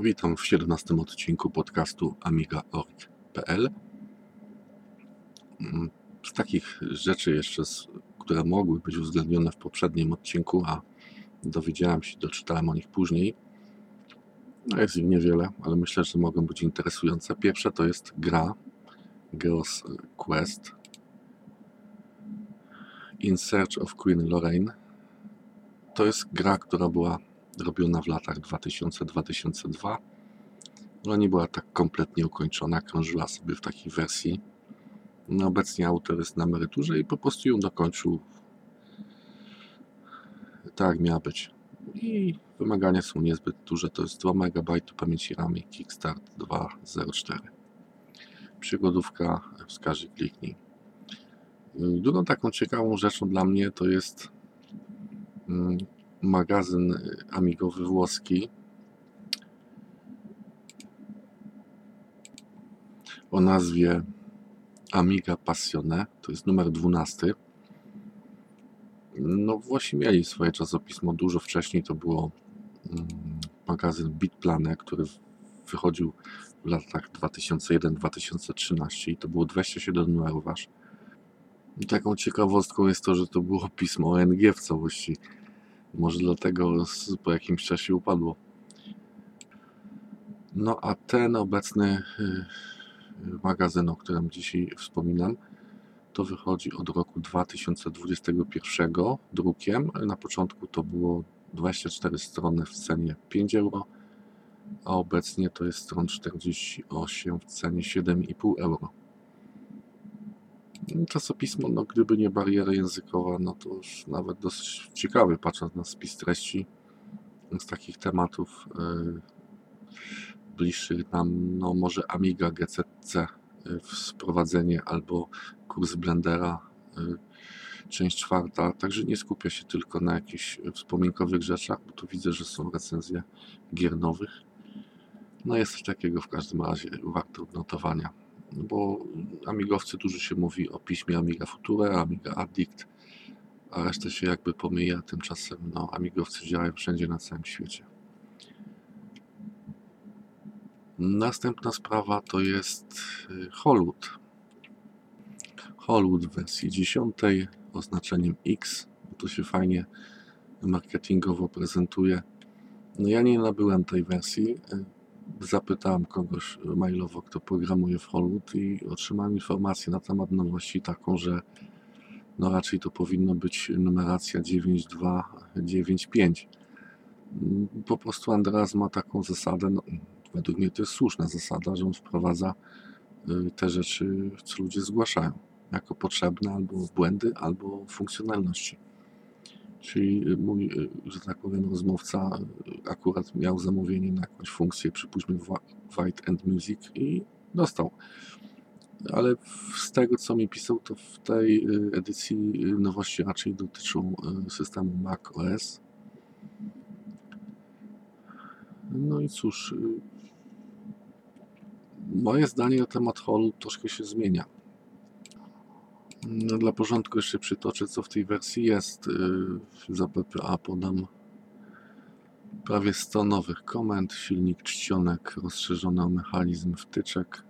Witam w 17 odcinku podcastu amiga.org.pl. Mm, Z takich rzeczy jeszcze, które mogły być uwzględnione w poprzednim odcinku, a dowiedziałem się, doczytałem o nich później. No jest ich niewiele, ale myślę, że mogą być interesujące. Pierwsze to jest gra Girls Quest In Search of Queen Lorraine. To jest gra, która była robiona w latach 2000-2002. Ona nie była tak kompletnie ukończona, krążyła sobie w takiej wersji. No, obecnie autor jest na emeryturze i po prostu ją dokończył tak miała być. I wymagania są niezbyt duże, to jest 2 MB pamięci RAM i Kickstart 2.04. Przygodówka, wskaźnik kliknij. Drugą taką ciekawą rzeczą dla mnie to jest mm, magazyn amigowy włoski o nazwie Amiga Passione, to jest numer 12. No Włosi mieli swoje czasopismo dużo wcześniej, to było mm, magazyn Bitplane, który wychodził w latach 2001-2013 i to było 27 numerów aż. I taką ciekawostką jest to, że to było pismo ONG w całości. Może dlatego po jakimś czasie upadło. No a ten obecny y, y, magazyn, o którym dzisiaj wspominam, to wychodzi od roku 2021 drukiem. Na początku to było 24 strony w cenie 5 euro, a obecnie to jest stron 48 w cenie 7,5 euro. Czasopismo, no gdyby nie bariera językowa, no to już nawet dosyć ciekawy, patrząc na spis treści z takich tematów y, bliższych nam, no może Amiga GCC, y, wprowadzenie albo kurs Blendera, y, część czwarta, także nie skupia się tylko na jakichś wspominkowych rzeczach, bo tu widzę, że są recenzje gier nowych. No jest coś takiego w każdym razie warte odnotowania, no bo amigowcy dużo się mówi o piśmie Amiga Futura, Amiga Addict, a resztę się jakby pomija, tymczasem no, amigowcy działają wszędzie na całym świecie. Następna sprawa to jest y, Hollywood. Hollywood w wersji 10 oznaczeniem X. To się fajnie marketingowo prezentuje. No ja nie nabyłem tej wersji. Zapytałem kogoś mailowo, kto programuje w Hollywood i otrzymałem informację na temat nowości taką, że no raczej to powinno być numeracja 9295. Mm, Po prostu Andreas ma taką zasadę, no, według mnie to jest słuszna zasada, że on wprowadza y, te rzeczy, co ludzie zgłaszają, jako potrzebne albo błędy, albo funkcjonalności. Czyli y, mój, y, że tak powiem, rozmówca y, akurat miał zamówienie na jakąś funkcję, przypuśćmy Whi- White and Music i dostał. Ale z tego, co mi pisał, to w tej edycji nowości raczej dotyczą systemu Mac OS. No i cóż, moje zdanie na temat holu troszkę się zmienia. No, dla porządku jeszcze przytoczę, co w tej wersji jest. Y, Za PPA podam prawie 100 nowych komend, silnik czcionek, rozszerzono o mechanizm wtyczek,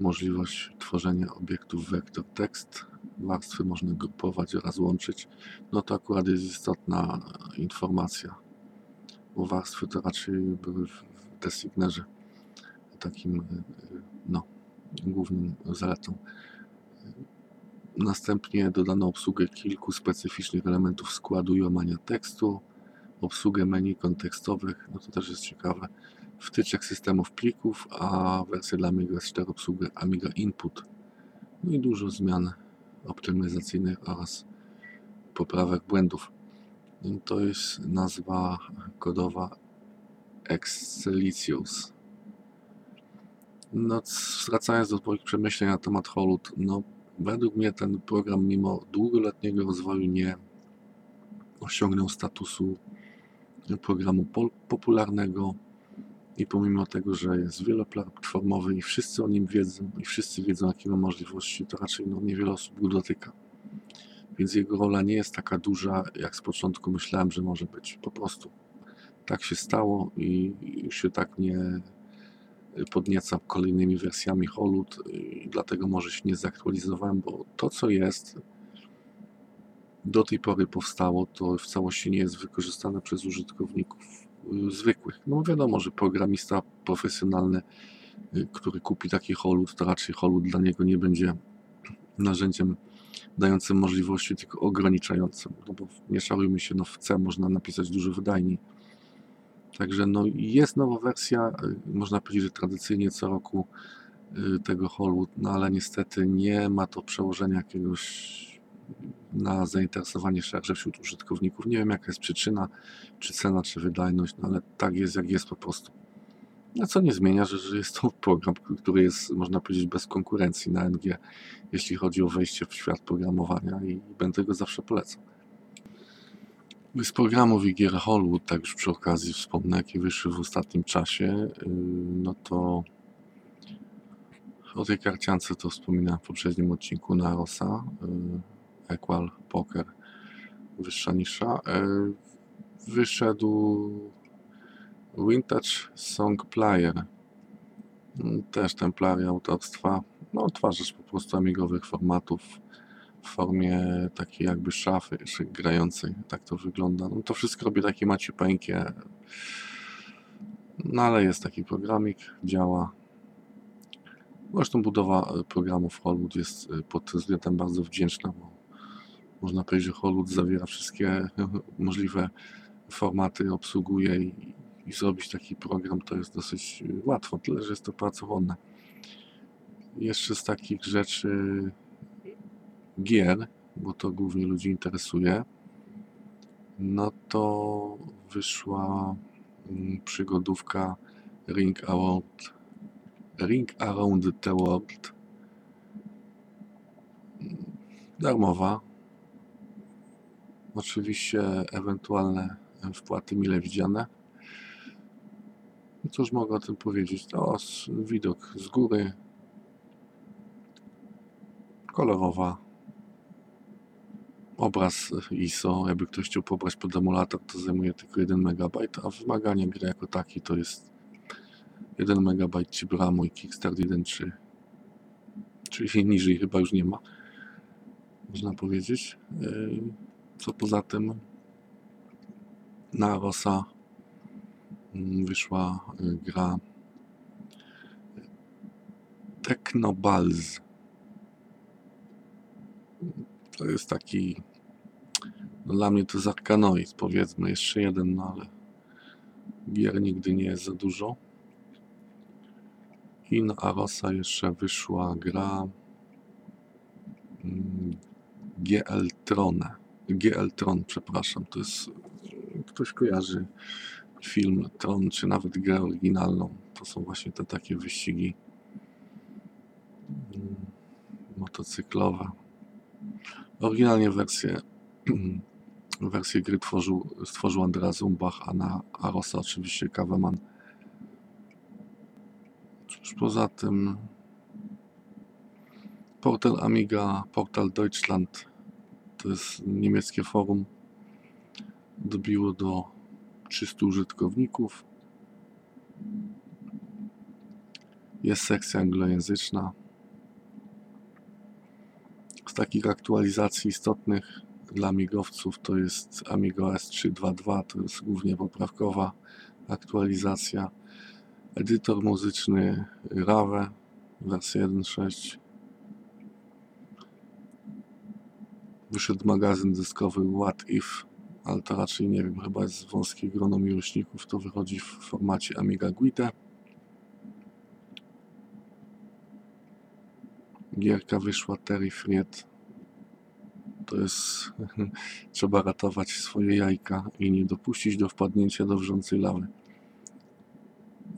możliwość tworzenia obiektów vector text, warstwy można grupować oraz łączyć. No to akurat jest istotna informacja, bo warstwy to raczej były w designerze takim y, no, głównym zaletą. Następnie dodano obsługę kilku specyficznych elementów składu i łamania tekstu, obsługę menu kontekstowych, no to też jest ciekawe, wtyczek systemów plików, a wersja dla Amiga S4 obsługę Amiga Input. No i dużo zmian optymalizacyjnych oraz poprawek błędów. No To jest nazwa kodowa Excelicius. No, wracając do Twoich przemyśleń na temat Holud, no według mnie ten program mimo długoletniego rozwoju nie osiągnął statusu programu popularnego i pomimo tego, że jest wieloplatformowy i wszyscy o nim wiedzą i wszyscy wiedzą jakie ma możliwości, to raczej no, niewiele osób go dotyka. Więc jego rola nie jest taka duża, jak z początku myślałem, że może być. Po prostu tak się stało i już się tak nie podniecam kolejnymi wersjami Holut i dlatego może się nie zaktualizowałem, bo to co jest do tej pory powstało, to w całości nie jest wykorzystane przez użytkowników y, zwykłych. No wiadomo, że programista profesjonalny, y, który kupi taki Holut, to raczej Holut dla niego nie będzie narzędziem dającym możliwości, tylko ograniczającym. No bo nie szalujmy się, no w C można napisać dużo wydajniej. Także no jest nowa wersja, y, można powiedzieć, że tradycyjnie co roku y, tego holu, no ale niestety nie ma to przełożenia jakiegoś na zainteresowanie szersze wśród użytkowników. Nie wiem jaka jest przyczyna, czy cena, czy wydajność, no ale tak jest jak jest po prostu. No co nie zmienia, że, że jest to program, który jest, można powiedzieć, bez konkurencji na NG, jeśli chodzi o wejście w świat programowania i będę go zawsze polecał. Z programów i gier Hollywood, tak już przy okazji wspomnę, jakie wyszły w ostatnim czasie, yy, no to o tej karciance to wspominałem w poprzednim odcinku Narosa, yy, Equal Poker, wyższa nisza. Yy, wyszedł Vintage Song Player, też templaria autorstwa, no odtwarzacz po prostu amigowych formatów w formie takiej jakby szafy grającej. Tak to wygląda. No to wszystko robi takie maciupeńkie. No ale jest taki programik, działa. Zresztą budowa e, programów Hollywood jest e, pod tym względem bardzo wdzięczna, bo można powiedzieć, że Hollywood zawiera wszystkie możliwe formaty, obsługuje i, i zrobić taki program to jest dosyć e, łatwo, tyle że jest to pracowolne. Jeszcze z takich rzeczy gier, bo to głównie ludzi interesuje, no to wyszła mm, przygodówka Ring Around, Ring Around the World. Darmowa. Oczywiście ewentualne wpłaty mile widziane. Cóż mogę o tym powiedzieć? To widok z góry. Kolorowa obraz ISO, jakby ktoś chciał pobrać pod emulator, to zajmuje tylko 1 MB, a wymaganie gry jako taki to jest 1 MB chip RAMu i Kickstart 1.3. Czyli niżej chyba już nie ma, można powiedzieć. Yy, co poza tym na Rosa mm, wyszła yy, gra Technobalz to jest taki, no dla mnie to jest powiedzmy, jeszcze jeden, no ale gier nigdy nie jest za dużo. I na Arosa jeszcze wyszła gra mm, GL Tron. GL Tron, przepraszam, to jest, ktoś kojarzy film Tron, czy nawet grę oryginalną. To są właśnie te takie wyścigi mm, motocyklowe. Oryginalnie wersję, wersję gry tworzył, stworzył Andreas Umbach, a na Arosa oczywiście Kaweman. Cóż poza tym portal Amiga, portal Deutschland to jest niemieckie forum dobiło do 300 użytkowników jest sekcja anglojęzyczna takich aktualizacji istotnych dla migowców to jest Amigo S322, to jest głównie poprawkowa aktualizacja. Edytor muzyczny Rave, wersja 1.6. Wyszedł magazyn dyskowy What If, ale to raczej nie wiem, chyba jest wąskie grono miłośników, to wychodzi w formacie Amiga Guide. Gierka wyszła Terry Fried. To jest... Trzeba ratować swoje jajka i nie dopuścić do wpadnięcia do wrzącej lawy.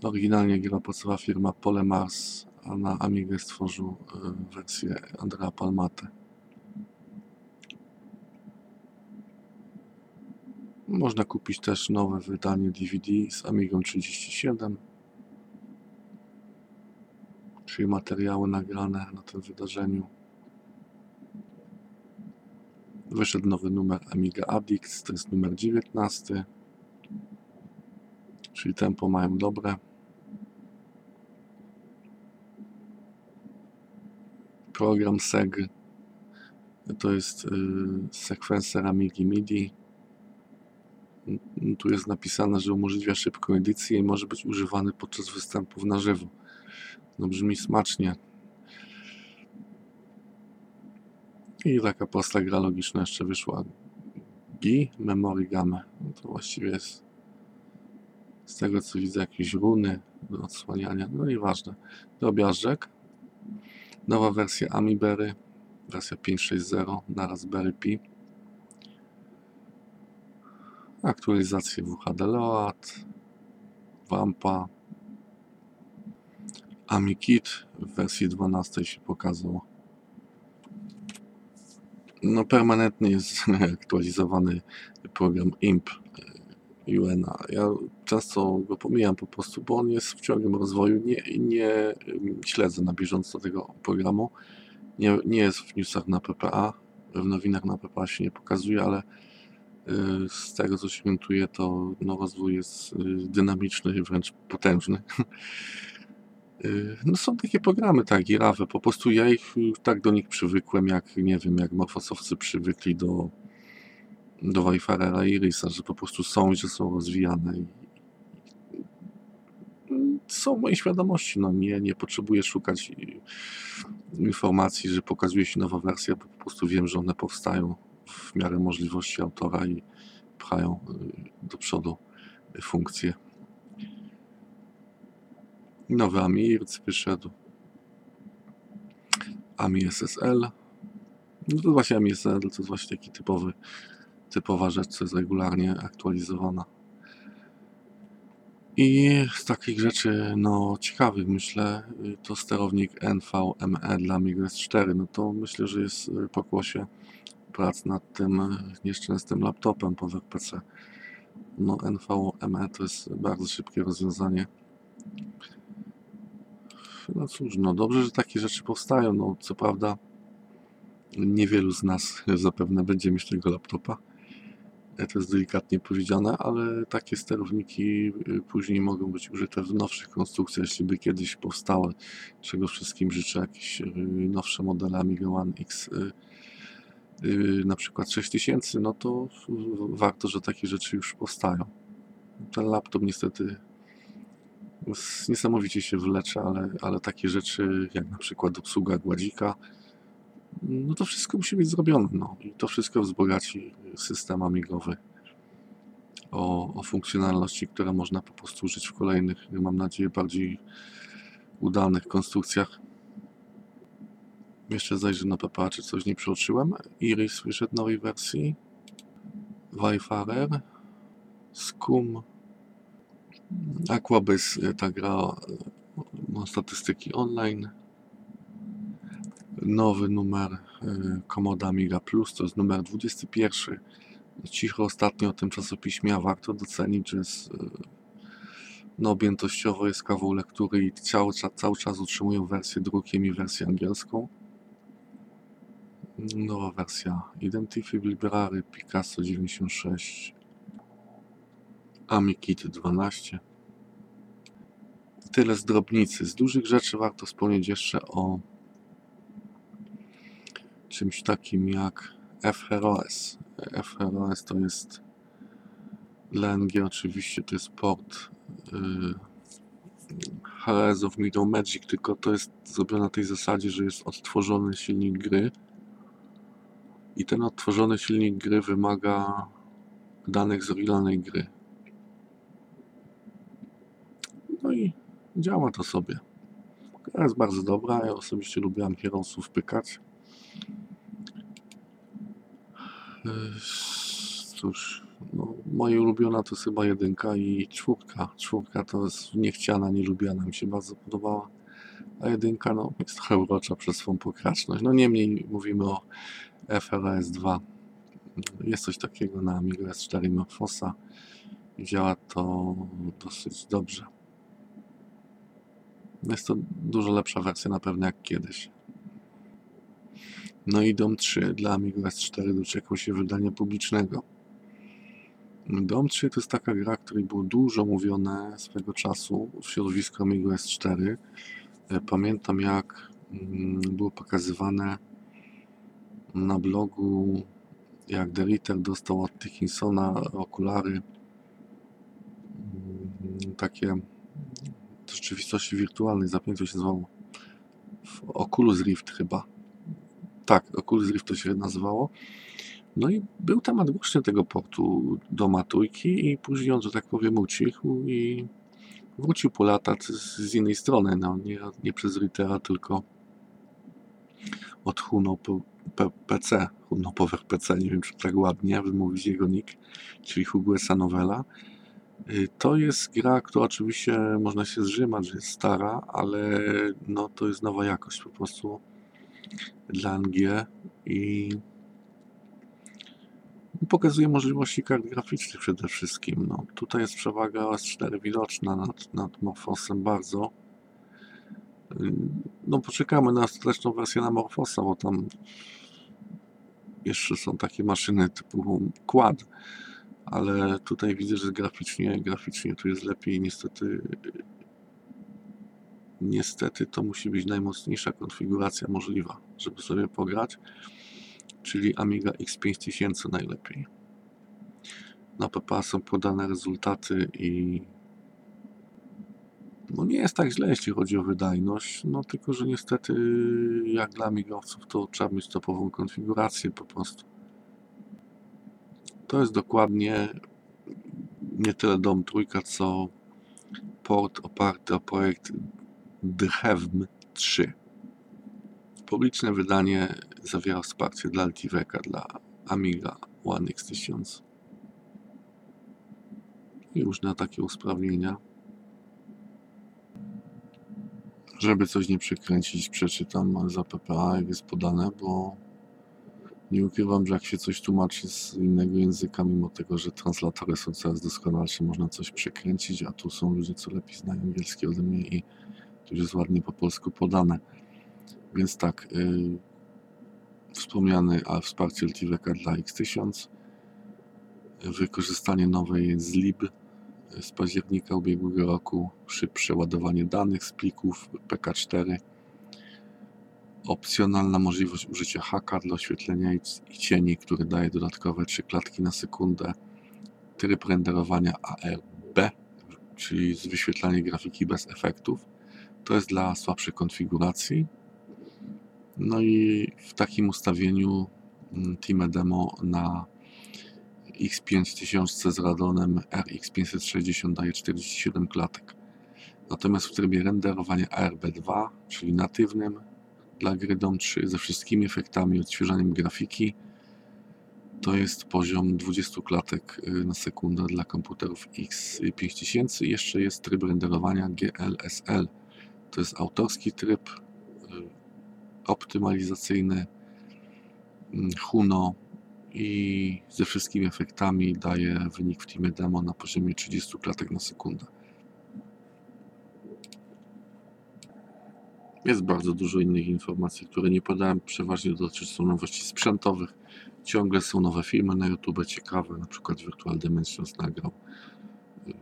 Oryginalnie gra pracowała firma Polemars, a na Amigę stworzył e, wersję Andrea Palmate. Można kupić też nowe wydanie DVD z Amigą 37 czyli materiały nagrane na tym wydarzeniu. Wyszedł nowy numer Amiga Addicts, to jest numer 19. czyli tempo mają dobre. Program SEG to jest y, sekwencer Amigi MIDI. Tu jest napisane, że umożliwia szybką edycję i może być używany podczas występów na żywo. No brzmi smacznie. I taka prosta gra logiczna jeszcze wyszła. GI Memory Game. No to właściwie jest z tego co widzę jakieś runy do odsłaniania. No nieważne. Drobiażdżek. Nowa wersja Amibery. Wersja 5.6.0 na Raspberry Pi. Aktualizacje WHD Load. Wampa. AmiKit w wersji 12 się pokazał. No permanentnie jest aktualizowany program IMP UNA. Ja często go pomijam po prostu, bo on jest w ciągłym rozwoju. Nie, nie ym, śledzę na bieżąco tego programu. Nie, nie jest w newsach na PPA. W nowinach na PPA się nie pokazuje, ale y, z tego co się orientuję, to no, rozwój jest y, dynamiczny i wręcz potężny. Y, No są takie programy, tak, Girafy, po prostu ja ich y, tak do nich przywykłem, jak nie wiem, jak morfosowcy przywykli do, do Wayfarera i Irisa, że po prostu są i że są rozwijane. I- są w mojej świadomości, no nie, nie potrzebuję szukać informacji, że pokazuje się nowa wersja, bo po prostu wiem, że one powstają w miarę możliwości autora i pchają y, do przodu y, funkcje. Nowy AMI-IRC wyszedł. AMI SSL. No to właśnie AMI SSL to jest właśnie taki typowy, typowa rzecz, co jest regularnie aktualizowana. I z takich rzeczy, no ciekawych myślę, to sterownik NVMe dla Amiga S4. No to myślę, że jest pokłosie prac nad tym nieszczęsnym laptopem po. No NVMe to jest bardzo szybkie rozwiązanie. No cóż, no dobrze, że takie rzeczy powstają. No co prawda niewielu z nas zapewne będzie mieć tego laptopa. E, To jest delikatnie powiedziane, ale takie sterowniki y, później mogą być użyte w nowszych konstrukcjach, jeśli by kiedyś powstały. Czego wszystkim życzę, jakieś y, nowsze modele Amiga One X, y, na przykład 6000, no to warto, że takie rzeczy już powstają. Ten laptop niestety niesamowicie się wyleczy, ale, ale takie rzeczy jak na przykład obsługa gładzika, no to wszystko musi być zrobione. No. I to wszystko wzbogaci system amigowy o, o funkcjonalności, które można po prostu użyć w kolejnych, mam nadzieję, bardziej udanych konstrukcjach. Jeszcze zajrzę na PPA, czy coś nie przeoczyłem. Iris wyszedł nowej wersji. Wayfarer. Scum. Aquabase, y, ta gra y, ma statystyki online. Nowy numer y, Komoda Amiga Plus, to jest numer 21. Cicho ostatnio o tym czasopiśmie, a warto docenić, że jest, no, objętościowo jest kawał lektury i cały, cały czas utrzymują wersję drukiem i wersję angielską. Nowa wersja Identify Library Picasso 96 AmiKit 12 Tyle z drobnicy. Z dużych rzeczy warto wspomnieć jeszcze o czymś takim jak FHROS. FHROS to jest dla NG oczywiście to jest port yy, Heroes of Middle Magic, tylko to jest zrobione na tej zasadzie, że jest odtworzony silnik gry i ten odtworzony silnik gry wymaga danych z oryginalnej gry. No i działa to sobie. Gra jest bardzo dobra, ja osobiście lubiłem Heroesów pykać. Yy, Cóż, no, moja ulubiona to jest chyba jedynka i czwórka. Czwórka to jest niechciana, nielubiana, mi się bardzo podobała. A jedynka no, jest trochę urocza przez swą pokraczność. No niemniej mówimy o FLS 2. Jest coś takiego na Amiga S4 Morphosa i działa to dosyć dobrze. Jest to dużo lepsza wersja na pewno jak kiedyś. No i DOM 3 dla Amiga S4 doczekał się wydania publicznego. Dom 3 to jest taka gra, której było dużo mówione swego czasu w środowisku Amiga S4. E, Pamiętam jak mm, było pokazywane na blogu, jak Derriter dostał od Dickinsona okulary mm, takie rzeczywistości wirtualnej, zapamiętam się nazywało Oculus Rift chyba. Tak, Oculus Rift to się nazywało. No i był temat głośny tego portu do Matujki i później on, że tak powiem, ucichł i wrócił po latach z, innej strony, no nie, nie przez Ritera, tylko od Huno PC, Huno Power PC, nie wiem czy tak ładnie wymówić jego nick, czyli Huguesa Novela. Y, To jest gra, która oczywiście można się zrzymać, że jest stara, ale no to jest nowa jakość po prostu dla NG i pokazuje możliwości kart graficznych przede wszystkim. No, tutaj jest przewaga OS4 widoczna nad, nad Morphosem bardzo. Y, No poczekamy na ostateczną wersję na Morphosa, bo tam jeszcze są takie maszyny typu Quad, ale tutaj widzę, że graficznie, graficznie tu jest lepiej. Niestety, niestety to musi być najmocniejsza konfiguracja możliwa, żeby sobie pograć, czyli Amiga X5000 najlepiej. Na PPA są podane rezultaty i no nie jest tak źle, jeśli chodzi o wydajność, no tylko, że niestety jak dla migowców to trzeba mieć topową konfigurację po prostu. To jest dokładnie nie tyle DOM trójka, co port oparty o projekt DHEVM 3. Publiczne wydanie zawiera wsparcie dla Altiveka, dla Amiga One X1000 i różne takie usprawnienia. Żeby coś nie przekręcić, przeczytam za PPA, jak jest podane, bo nie ukrywam, że jak się coś tłumaczy z innego języka, mimo tego, że translatory są coraz doskonalsze, można coś przekręcić, a tu są ludzie, co lepiej znają angielski ode mnie i tu już jest ładnie po polsku podane. Więc tak, yy, wspomniany a wsparcie LTVK dla X1000, wykorzystanie nowej z lib z października ubiegłego roku, szybsze ładowanie danych z plików PK4, opcjonalna możliwość użycia haka dla oświetlenia i, cieni, który daje dodatkowe 3 klatki na sekundę, tryb renderowania ARB, czyli z wyświetlania grafiki bez efektów. To jest dla słabszej konfiguracji. No i w takim ustawieniu mm, Team Demo na X5000 z Radonem RX560 daje 47 klatek. Natomiast w trybie renderowania ARB2, czyli natywnym dla gry DOM 3 ze wszystkimi efektami, odświeżaniem grafiki, to jest poziom 20 klatek y, na sekundę dla komputerów X5000. Jeszcze jest tryb renderowania GLSL. To jest autorski tryb y, optymalizacyjny mm, Huno i ze wszystkimi efektami daje wynik w Teamie Demo na poziomie 30 klatek na sekundę. Jest bardzo dużo innych informacji, które nie podałem. Przeważnie dotyczą nowości sprzętowych. Ciągle są nowe filmy na YouTube ciekawe, na przykład Virtual Dimensions nagrał y,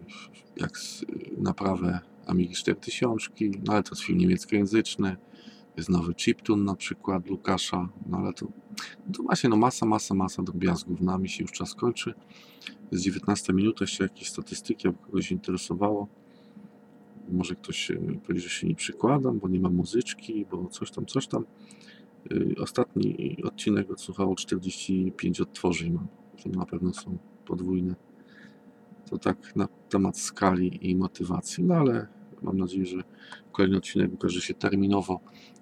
jak z- naprawę Amigi 4000, no ale to jest film niemieckojęzyczny. Jest nowy chiptune na przykład Lukasza, no ale to, to właśnie no masa, masa, masa drobiazgów. Nami się już czas kończy. Jest 19 minuta, jeszcze jakieś statystyki, aby kogoś interesowało. Może ktoś e, powie, że się nie przykładam, bo nie ma muzyczki, bo coś tam, coś tam. Y, Ostatni odcinek odsłuchało 45 odtworzeń mam. To na pewno są podwójne. To tak na temat skali i motywacji. No ale mam nadzieję, że kolejny odcinek ukaże się terminowo.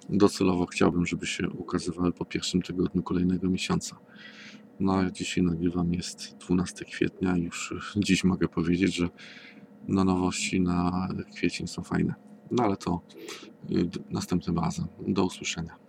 Docelowo chciałbym, żeby się ukazywały po pierwszym tygodniu kolejnego miesiąca. No a dzisiaj nagrywam, jest 12 kwietnia i już dziś mogę powiedzieć, że no nowości na kwiecień są fajne. No ale to y, następnym razem. Do usłyszenia.